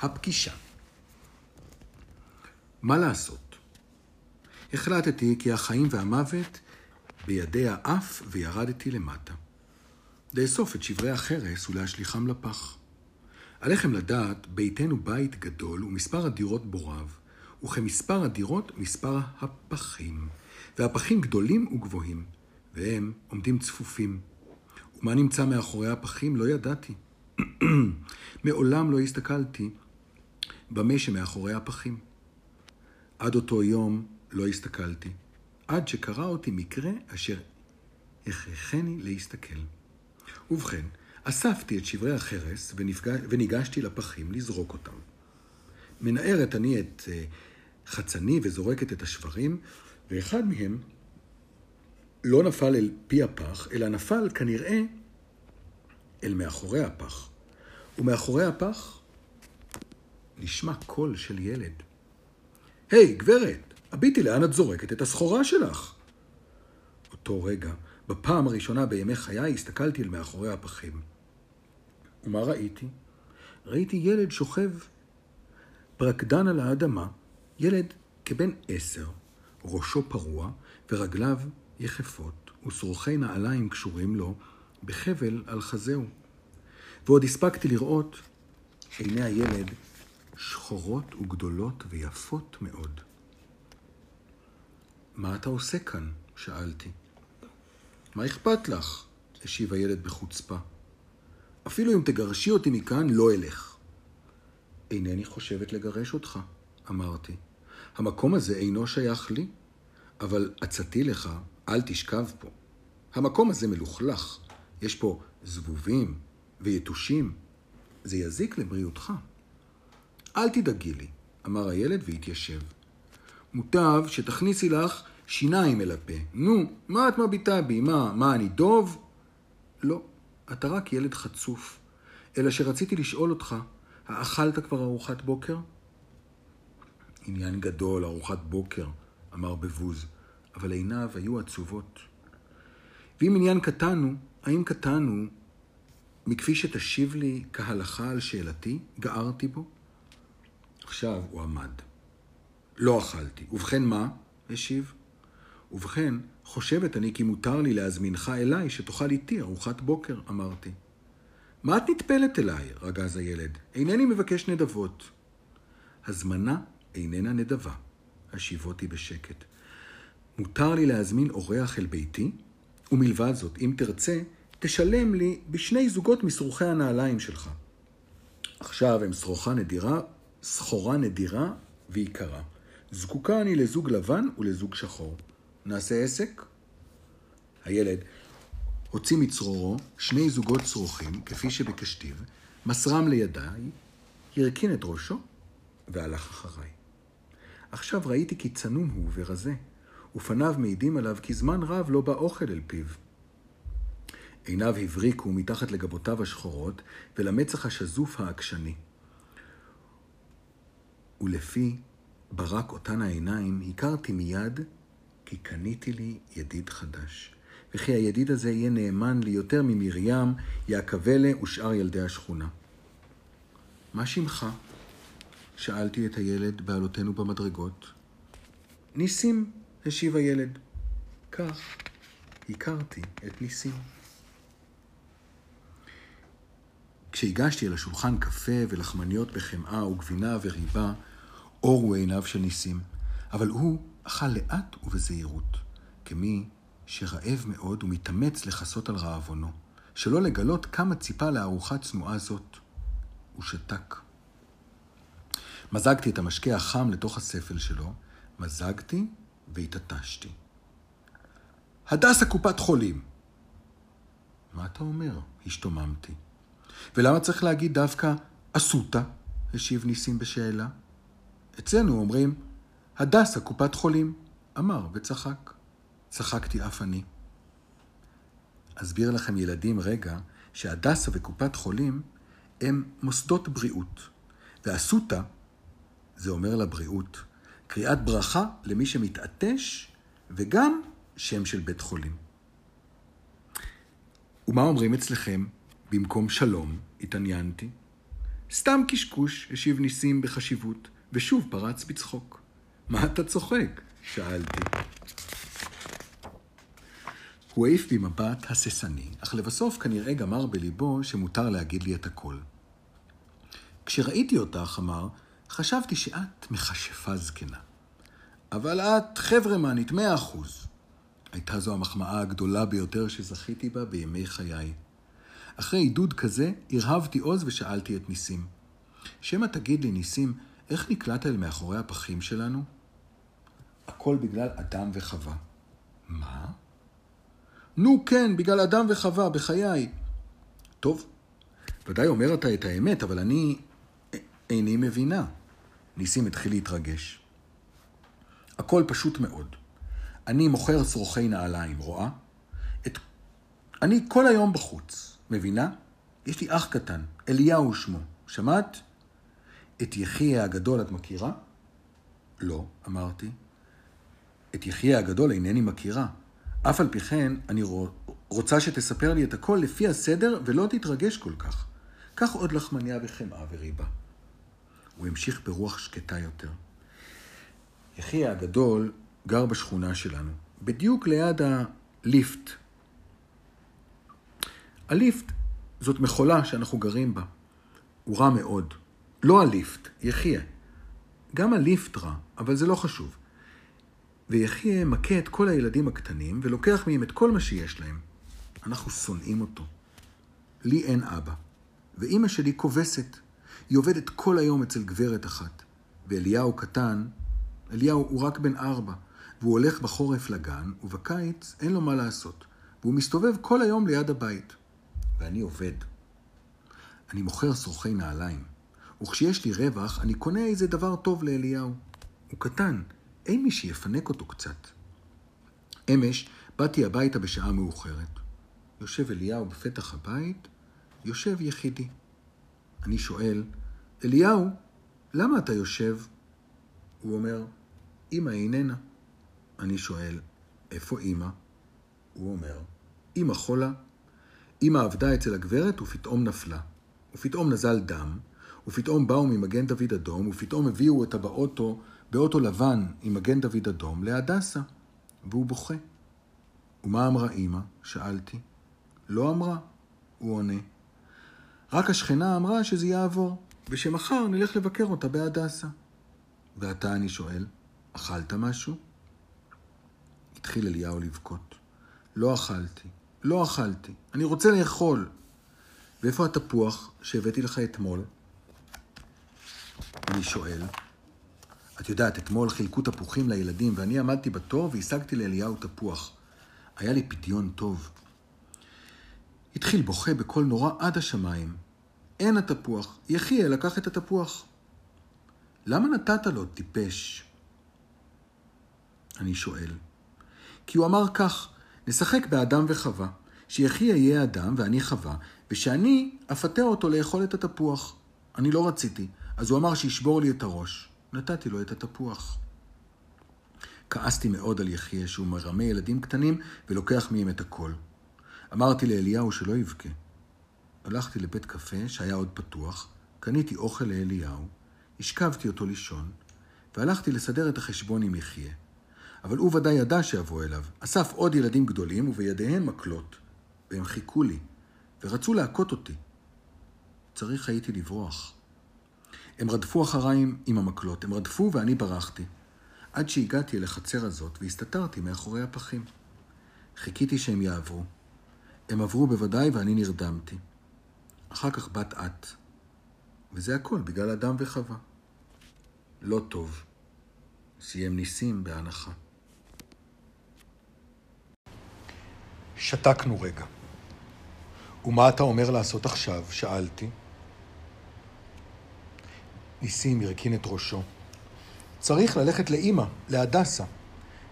הפגישה. מה לעשות? החלטתי כי החיים והמוות בידי האף וירדתי למטה. לאסוף את שברי החרס ולהשליכם לפח. עליכם לדעת, ביתנו בית גדול ומספר הדירות בו רב, וכמספר הדירות מספר הפחים, והפחים גדולים וגבוהים, והם עומדים צפופים. ומה נמצא מאחורי הפחים לא ידעתי. מעולם לא הסתכלתי במה שמאחורי הפחים. עד אותו יום לא הסתכלתי, עד שקרה אותי מקרה אשר הכרחני להסתכל. ובכן, אספתי את שברי החרס ונפגש, וניגשתי לפחים לזרוק אותם. מנערת אני את uh, חצני וזורקת את השברים, ואחד מהם לא נפל אל פי הפח, אלא נפל כנראה אל מאחורי הפח. ומאחורי הפח נשמע קול של ילד. היי, hey, גברת, הביטי לאן את זורקת את הסחורה שלך. אותו רגע, בפעם הראשונה בימי חיי, הסתכלתי אל מאחורי הפחים. ומה ראיתי? ראיתי ילד שוכב ברקדן על האדמה, ילד כבן עשר, ראשו פרוע ורגליו יחפות, ושרוכי נעליים קשורים לו בחבל על חזהו. ועוד הספקתי לראות עיני הילד שחורות וגדולות ויפות מאוד. מה אתה עושה כאן? שאלתי. מה אכפת לך? השיב הילד בחוצפה. אפילו אם תגרשי אותי מכאן, לא אלך. אינני חושבת לגרש אותך, אמרתי. המקום הזה אינו שייך לי, אבל עצתי לך, אל תשכב פה. המקום הזה מלוכלך, יש פה זבובים ויתושים. זה יזיק לבריאותך. אל תדאגי לי, אמר הילד והתיישב. מוטב שתכניסי לך שיניים אל הפה. נו, מה את מביטה בי? מה, מה, אני דוב? לא, אתה רק ילד חצוף. אלא שרציתי לשאול אותך, האכלת כבר ארוחת בוקר? עניין גדול, ארוחת בוקר, אמר בבוז, אבל עיניו היו עצובות. ואם עניין קטן הוא, האם קטן הוא מכפי שתשיב לי כהלכה על שאלתי, גערתי בו? עכשיו הוא עמד. לא אכלתי. ובכן מה? השיב. ובכן, חושבת אני כי מותר לי להזמינך אליי שתאכל איתי ארוחת בוקר, אמרתי. מה את נטפלת אליי? רגז הילד. אינני מבקש נדבות. הזמנה איננה נדבה, השיבותי בשקט. מותר לי להזמין אורח אל ביתי, ומלבד זאת, אם תרצה, תשלם לי בשני זוגות משרוכי הנעליים שלך. עכשיו הם סחורה נדירה, סחורה נדירה ויקרה. זקוקה אני לזוג לבן ולזוג שחור. נעשה עסק? הילד הוציא מצרורו שני זוגות צרוכים, כפי שביקשתיו, מסרם לידיי, הרכין את ראשו והלך אחריי. עכשיו ראיתי כי צנום הוא ורזה, ופניו מעידים עליו כי זמן רב לא בא אוכל אל פיו. עיניו הבריקו מתחת לגבותיו השחורות ולמצח השזוף העקשני. ולפי ברק אותן העיניים, הכרתי מיד כי קניתי לי ידיד חדש. וכי הידיד הזה יהיה נאמן לי יותר ממרים, יעקבלה ושאר ילדי השכונה. מה שמך? שאלתי את הילד בעלותינו במדרגות. ניסים, השיב הילד. כך הכרתי את ניסים. כשהגשתי אל השולחן קפה ולחמניות בחמאה וגבינה וריבה, אורו עיניו של ניסים, אבל הוא אכל לאט ובזהירות, כמי שרעב מאוד ומתאמץ לכסות על רעבונו, שלא לגלות כמה ציפה לארוחה צנועה זאת. הוא שתק. מזגתי את המשקה החם לתוך הספל שלו, מזגתי והתעטשתי. הדסה קופת חולים. מה אתה אומר? השתוממתי. ולמה צריך להגיד דווקא אסותא? השיב ניסים בשאלה. אצלנו אומרים, הדסה קופת חולים. אמר וצחק. צחקתי אף אני. אסביר לכם, ילדים, רגע, שהדסה וקופת חולים הם מוסדות בריאות, ואסותא, זה אומר לבריאות, קריאת ברכה למי שמתעטש, וגם שם של בית חולים. ומה אומרים אצלכם במקום שלום? התעניינתי. סתם קשקוש, השיב ניסים בחשיבות, ושוב פרץ בצחוק. מה אתה צוחק? שאלתי. הוא העיף בי מבט הססני, אך לבסוף כנראה גמר בליבו שמותר להגיד לי את הכל. כשראיתי אותך, אמר, חשבתי שאת מכשפה זקנה. אבל את חברמנית, מאה אחוז. הייתה זו המחמאה הגדולה ביותר שזכיתי בה בימי חיי. אחרי עידוד כזה, הרהבתי עוז ושאלתי את ניסים. שמא תגיד לי, ניסים, איך נקלעת אל מאחורי הפחים שלנו? הכל בגלל אדם וחווה. מה? נו כן, בגלל אדם וחווה, בחיי. טוב, ודאי אומר אתה את האמת, אבל אני איני מבינה. ניסים התחיל להתרגש. הכל פשוט מאוד. אני מוכר שרוכי נעליים, רואה? את... אני כל היום בחוץ, מבינה? יש לי אח קטן, אליהו שמו. שמעת? את יחיה הגדול את מכירה? לא, אמרתי. את יחיה הגדול אינני מכירה. אף על פי כן, אני רוצה שתספר לי את הכל לפי הסדר ולא תתרגש כל כך. קח עוד לחמניה וחמאה וריבה. הוא המשיך ברוח שקטה יותר. יחיה הגדול גר בשכונה שלנו, בדיוק ליד הליפט. הליפט זאת מכולה שאנחנו גרים בה. הוא רע מאוד. לא הליפט, יחיה. גם הליפט רע, אבל זה לא חשוב. ויחיה מכה את כל הילדים הקטנים ולוקח מהם את כל מה שיש להם. אנחנו שונאים אותו. לי אין אבא, ואימא שלי כובסת. היא עובדת כל היום אצל גברת אחת. ואליהו קטן, אליהו הוא רק בן ארבע, והוא הולך בחורף לגן, ובקיץ אין לו מה לעשות. והוא מסתובב כל היום ליד הבית. ואני עובד. אני מוכר שרוכי נעליים, וכשיש לי רווח, אני קונה איזה דבר טוב לאליהו. הוא קטן, אין מי שיפנק אותו קצת. אמש באתי הביתה בשעה מאוחרת. יושב אליהו בפתח הבית, יושב יחידי. אני שואל, אליהו, למה אתה יושב? הוא אומר, אמא איננה. אני שואל, איפה אמא? הוא אומר, אמא חולה. אמא עבדה אצל הגברת ופתאום נפלה. ופתאום נזל דם, ופתאום באו ממגן דוד אדום, ופתאום הביאו אותה באוטו, באוטו לבן עם מגן דוד אדום, להדסה. והוא בוכה. ומה אמרה אמא? שאלתי. לא אמרה, הוא עונה. רק השכנה אמרה שזה יעבור, ושמחר נלך לבקר אותה בהדסה. ועתה אני שואל, אכלת משהו? התחיל אליהו לבכות. לא אכלתי, לא אכלתי, אני רוצה לאכול. ואיפה התפוח שהבאתי לך אתמול? אני שואל. את יודעת, אתמול חילקו תפוחים לילדים, ואני עמדתי בתור והשגתי לאליהו תפוח. היה לי פדיון טוב. התחיל בוכה בקול נורא עד השמיים. אין התפוח, יחיה לקח את התפוח. למה נתת לו, טיפש? אני שואל. כי הוא אמר כך, נשחק באדם וחווה, שיחיה יהיה אדם ואני חווה, ושאני אפתה אותו לאכול את התפוח. אני לא רציתי, אז הוא אמר שישבור לי את הראש. נתתי לו את התפוח. כעסתי מאוד על יחיה שהוא מרמה ילדים קטנים ולוקח מהם את הכל. אמרתי לאליהו שלא יבכה. הלכתי לבית קפה שהיה עוד פתוח, קניתי אוכל לאליהו, השכבתי אותו לישון, והלכתי לסדר את החשבון עם יחיה. אבל הוא ודאי ידע שאבוא אליו. אסף עוד ילדים גדולים ובידיהם מקלות, והם חיכו לי, ורצו להכות אותי. צריך הייתי לברוח. הם רדפו אחריי עם המקלות, הם רדפו ואני ברחתי. עד שהגעתי אל החצר הזאת והסתתרתי מאחורי הפחים. חיכיתי שהם יעברו. הם עברו בוודאי ואני נרדמתי. אחר כך בת את. וזה הכל בגלל אדם וחווה. לא טוב. סיים ניסים בהנחה. שתקנו רגע. ומה אתה אומר לעשות עכשיו? שאלתי. ניסים הרכין את ראשו. צריך ללכת לאימא, להדסה.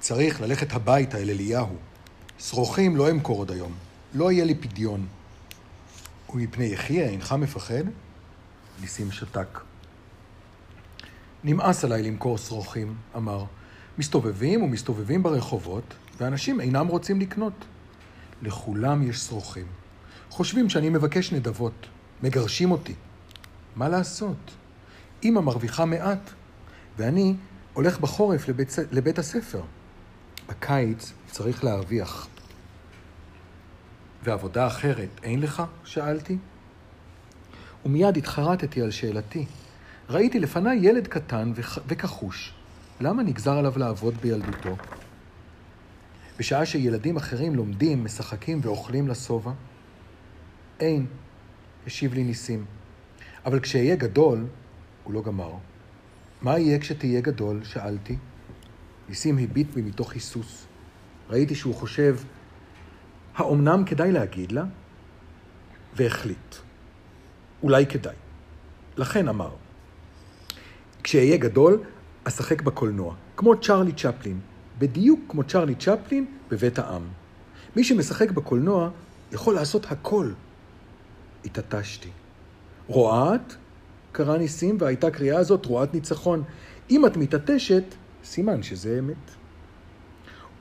צריך ללכת הביתה אל אליהו. שרוכים לא אמכור עוד היום. לא יהיה לי פדיון. ומפני יחיה אינך מפחד? ניסים שתק. נמאס עליי למכור שרוכים, אמר. מסתובבים ומסתובבים ברחובות, ואנשים אינם רוצים לקנות. לכולם יש שרוכים. חושבים שאני מבקש נדבות, מגרשים אותי. מה לעשות? אמא מרוויחה מעט, ואני הולך בחורף לבית, לבית הספר. בקיץ צריך להרוויח. ועבודה אחרת אין לך? שאלתי. ומיד התחרטתי על שאלתי. ראיתי לפניי ילד קטן וכחוש. למה נגזר עליו לעבוד בילדותו? בשעה שילדים אחרים לומדים, משחקים ואוכלים לשובע? אין, השיב לי ניסים. אבל כשאהיה גדול, הוא לא גמר. מה יהיה כשתהיה גדול? שאלתי. ניסים הביט בי מתוך היסוס. ראיתי שהוא חושב, האומנם כדאי להגיד לה? והחליט. אולי כדאי. לכן אמר, כשאהיה גדול, אשחק בקולנוע, כמו צ'רלי צ'פלין, בדיוק כמו צ'רלי צ'פלין בבית העם. מי שמשחק בקולנוע יכול לעשות הכל. התעטשתי. רואה את? קרא ניסים, והייתה קריאה הזאת רואת ניצחון. אם את מתעטשת, סימן שזה אמת.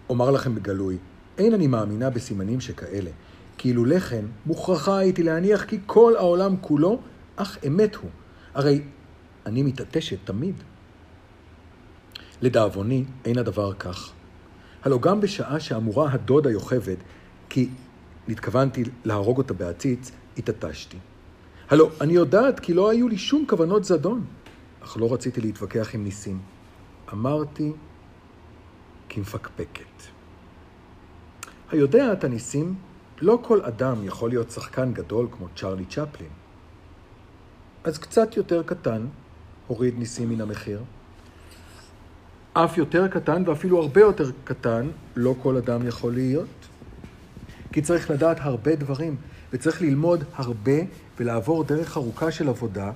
אומר לכם בגלוי, אין אני מאמינה בסימנים שכאלה. כי אילולא כן, מוכרחה הייתי להניח כי כל העולם כולו, אך אמת הוא. הרי אני מתעטשת תמיד. לדאבוני, אין הדבר כך. הלא גם בשעה שאמורה הדוד היוכבד, כי נתכוונתי להרוג אותה בעציץ, התעטשתי. הלא, אני יודעת כי לא היו לי שום כוונות זדון, אך לא רציתי להתווכח עם ניסים. אמרתי כמפקפקת. היודע את הניסים, לא כל אדם יכול להיות שחקן גדול כמו צ'רלי צ'פלין. אז קצת יותר קטן, הוריד ניסים מן המחיר. אף יותר קטן ואפילו הרבה יותר קטן, לא כל אדם יכול להיות. כי צריך לדעת הרבה דברים, וצריך ללמוד הרבה ולעבור דרך ארוכה של עבודה,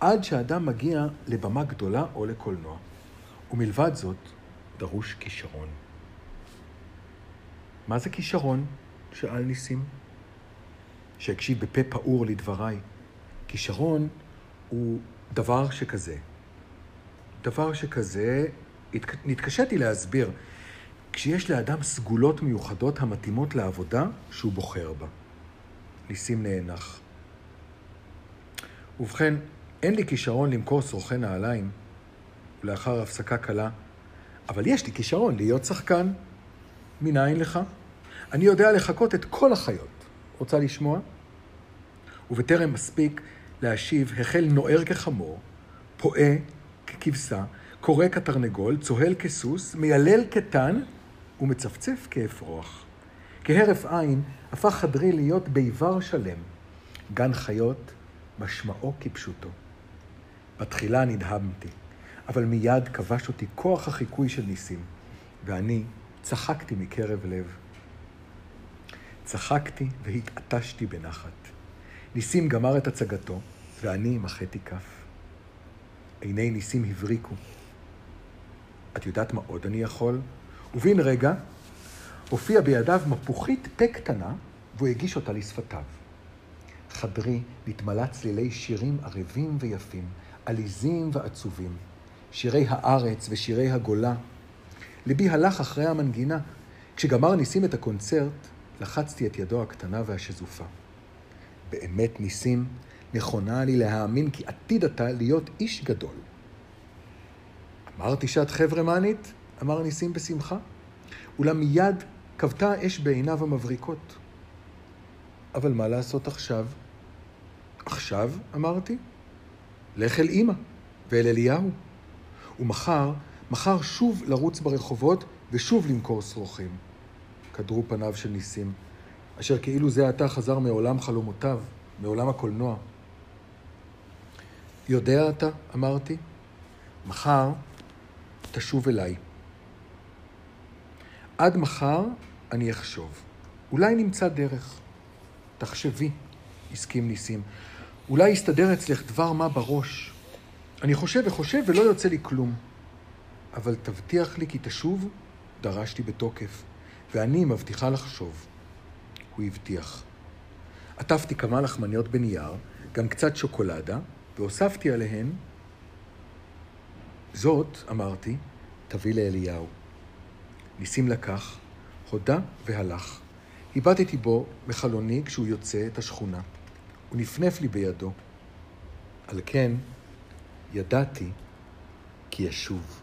עד שאדם מגיע לבמה גדולה או לקולנוע. ומלבד זאת, דרוש כישרון. מה זה כישרון? שאל ניסים. שהקשיב בפה פעור לדבריי. כישרון הוא דבר שכזה. דבר שכזה, נתקשיתי להסביר. כשיש לאדם סגולות מיוחדות המתאימות לעבודה שהוא בוחר בה. ניסים נאנח. ובכן, אין לי כישרון למכור שרוכי נעליים, ולאחר הפסקה קלה, אבל יש לי כישרון להיות שחקן. מנין לך? אני יודע לחקות את כל החיות. רוצה לשמוע? ובטרם מספיק להשיב, החל נוער כחמור, פועה ככבשה, קורא כתרנגול, צוהל כסוס, מיילל כתן ומצפצף כאפרוח. כהרף עין הפך חדרי להיות ביבר שלם. גן חיות, משמעו כפשוטו. בתחילה נדהמתי, אבל מיד כבש אותי כוח החיקוי של ניסים, ואני צחקתי מקרב לב. צחקתי והתעטשתי בנחת. ניסים גמר את הצגתו, ואני מחאתי כף. עיני ניסים הבריקו. את יודעת מה עוד אני יכול? ובן רגע הופיע בידיו מפוחית פה קטנה, והוא הגיש אותה לשפתיו. חדרי נתמלא צלילי שירים ערבים ויפים, עליזים ועצובים, שירי הארץ ושירי הגולה. ליבי הלך אחרי המנגינה. כשגמר ניסים את הקונצרט, לחצתי את ידו הקטנה והשזופה. באמת, ניסים, נכונה לי להאמין כי עתיד אתה להיות איש גדול. אמרתי שאת חברמנית? אמר ניסים בשמחה. אולם מיד כבתה אש בעיניו המבריקות. אבל מה לעשות עכשיו? עכשיו, אמרתי, לך אל אמא ואל אליהו. ומחר, מחר שוב לרוץ ברחובות ושוב למכור שרוכים. קדרו פניו של ניסים, אשר כאילו זה עתה חזר מעולם חלומותיו, מעולם הקולנוע. יודע אתה, אמרתי, מחר תשוב אליי. עד מחר אני אחשוב. אולי נמצא דרך. תחשבי, הסכים ניסים. אולי יסתדר אצלך דבר מה בראש. אני חושב וחושב ולא יוצא לי כלום. אבל תבטיח לי כי תשוב, דרשתי בתוקף, ואני מבטיחה לחשוב. הוא הבטיח. עטפתי כמה לחמניות בנייר, גם קצת שוקולדה, והוספתי עליהן, זאת, אמרתי, תביא לאליהו. ניסים לקח, הודה והלך. הבטתי בו בחלוני כשהוא יוצא את השכונה. הוא נפנף לי בידו. על כן, ידעתי כי ישוב.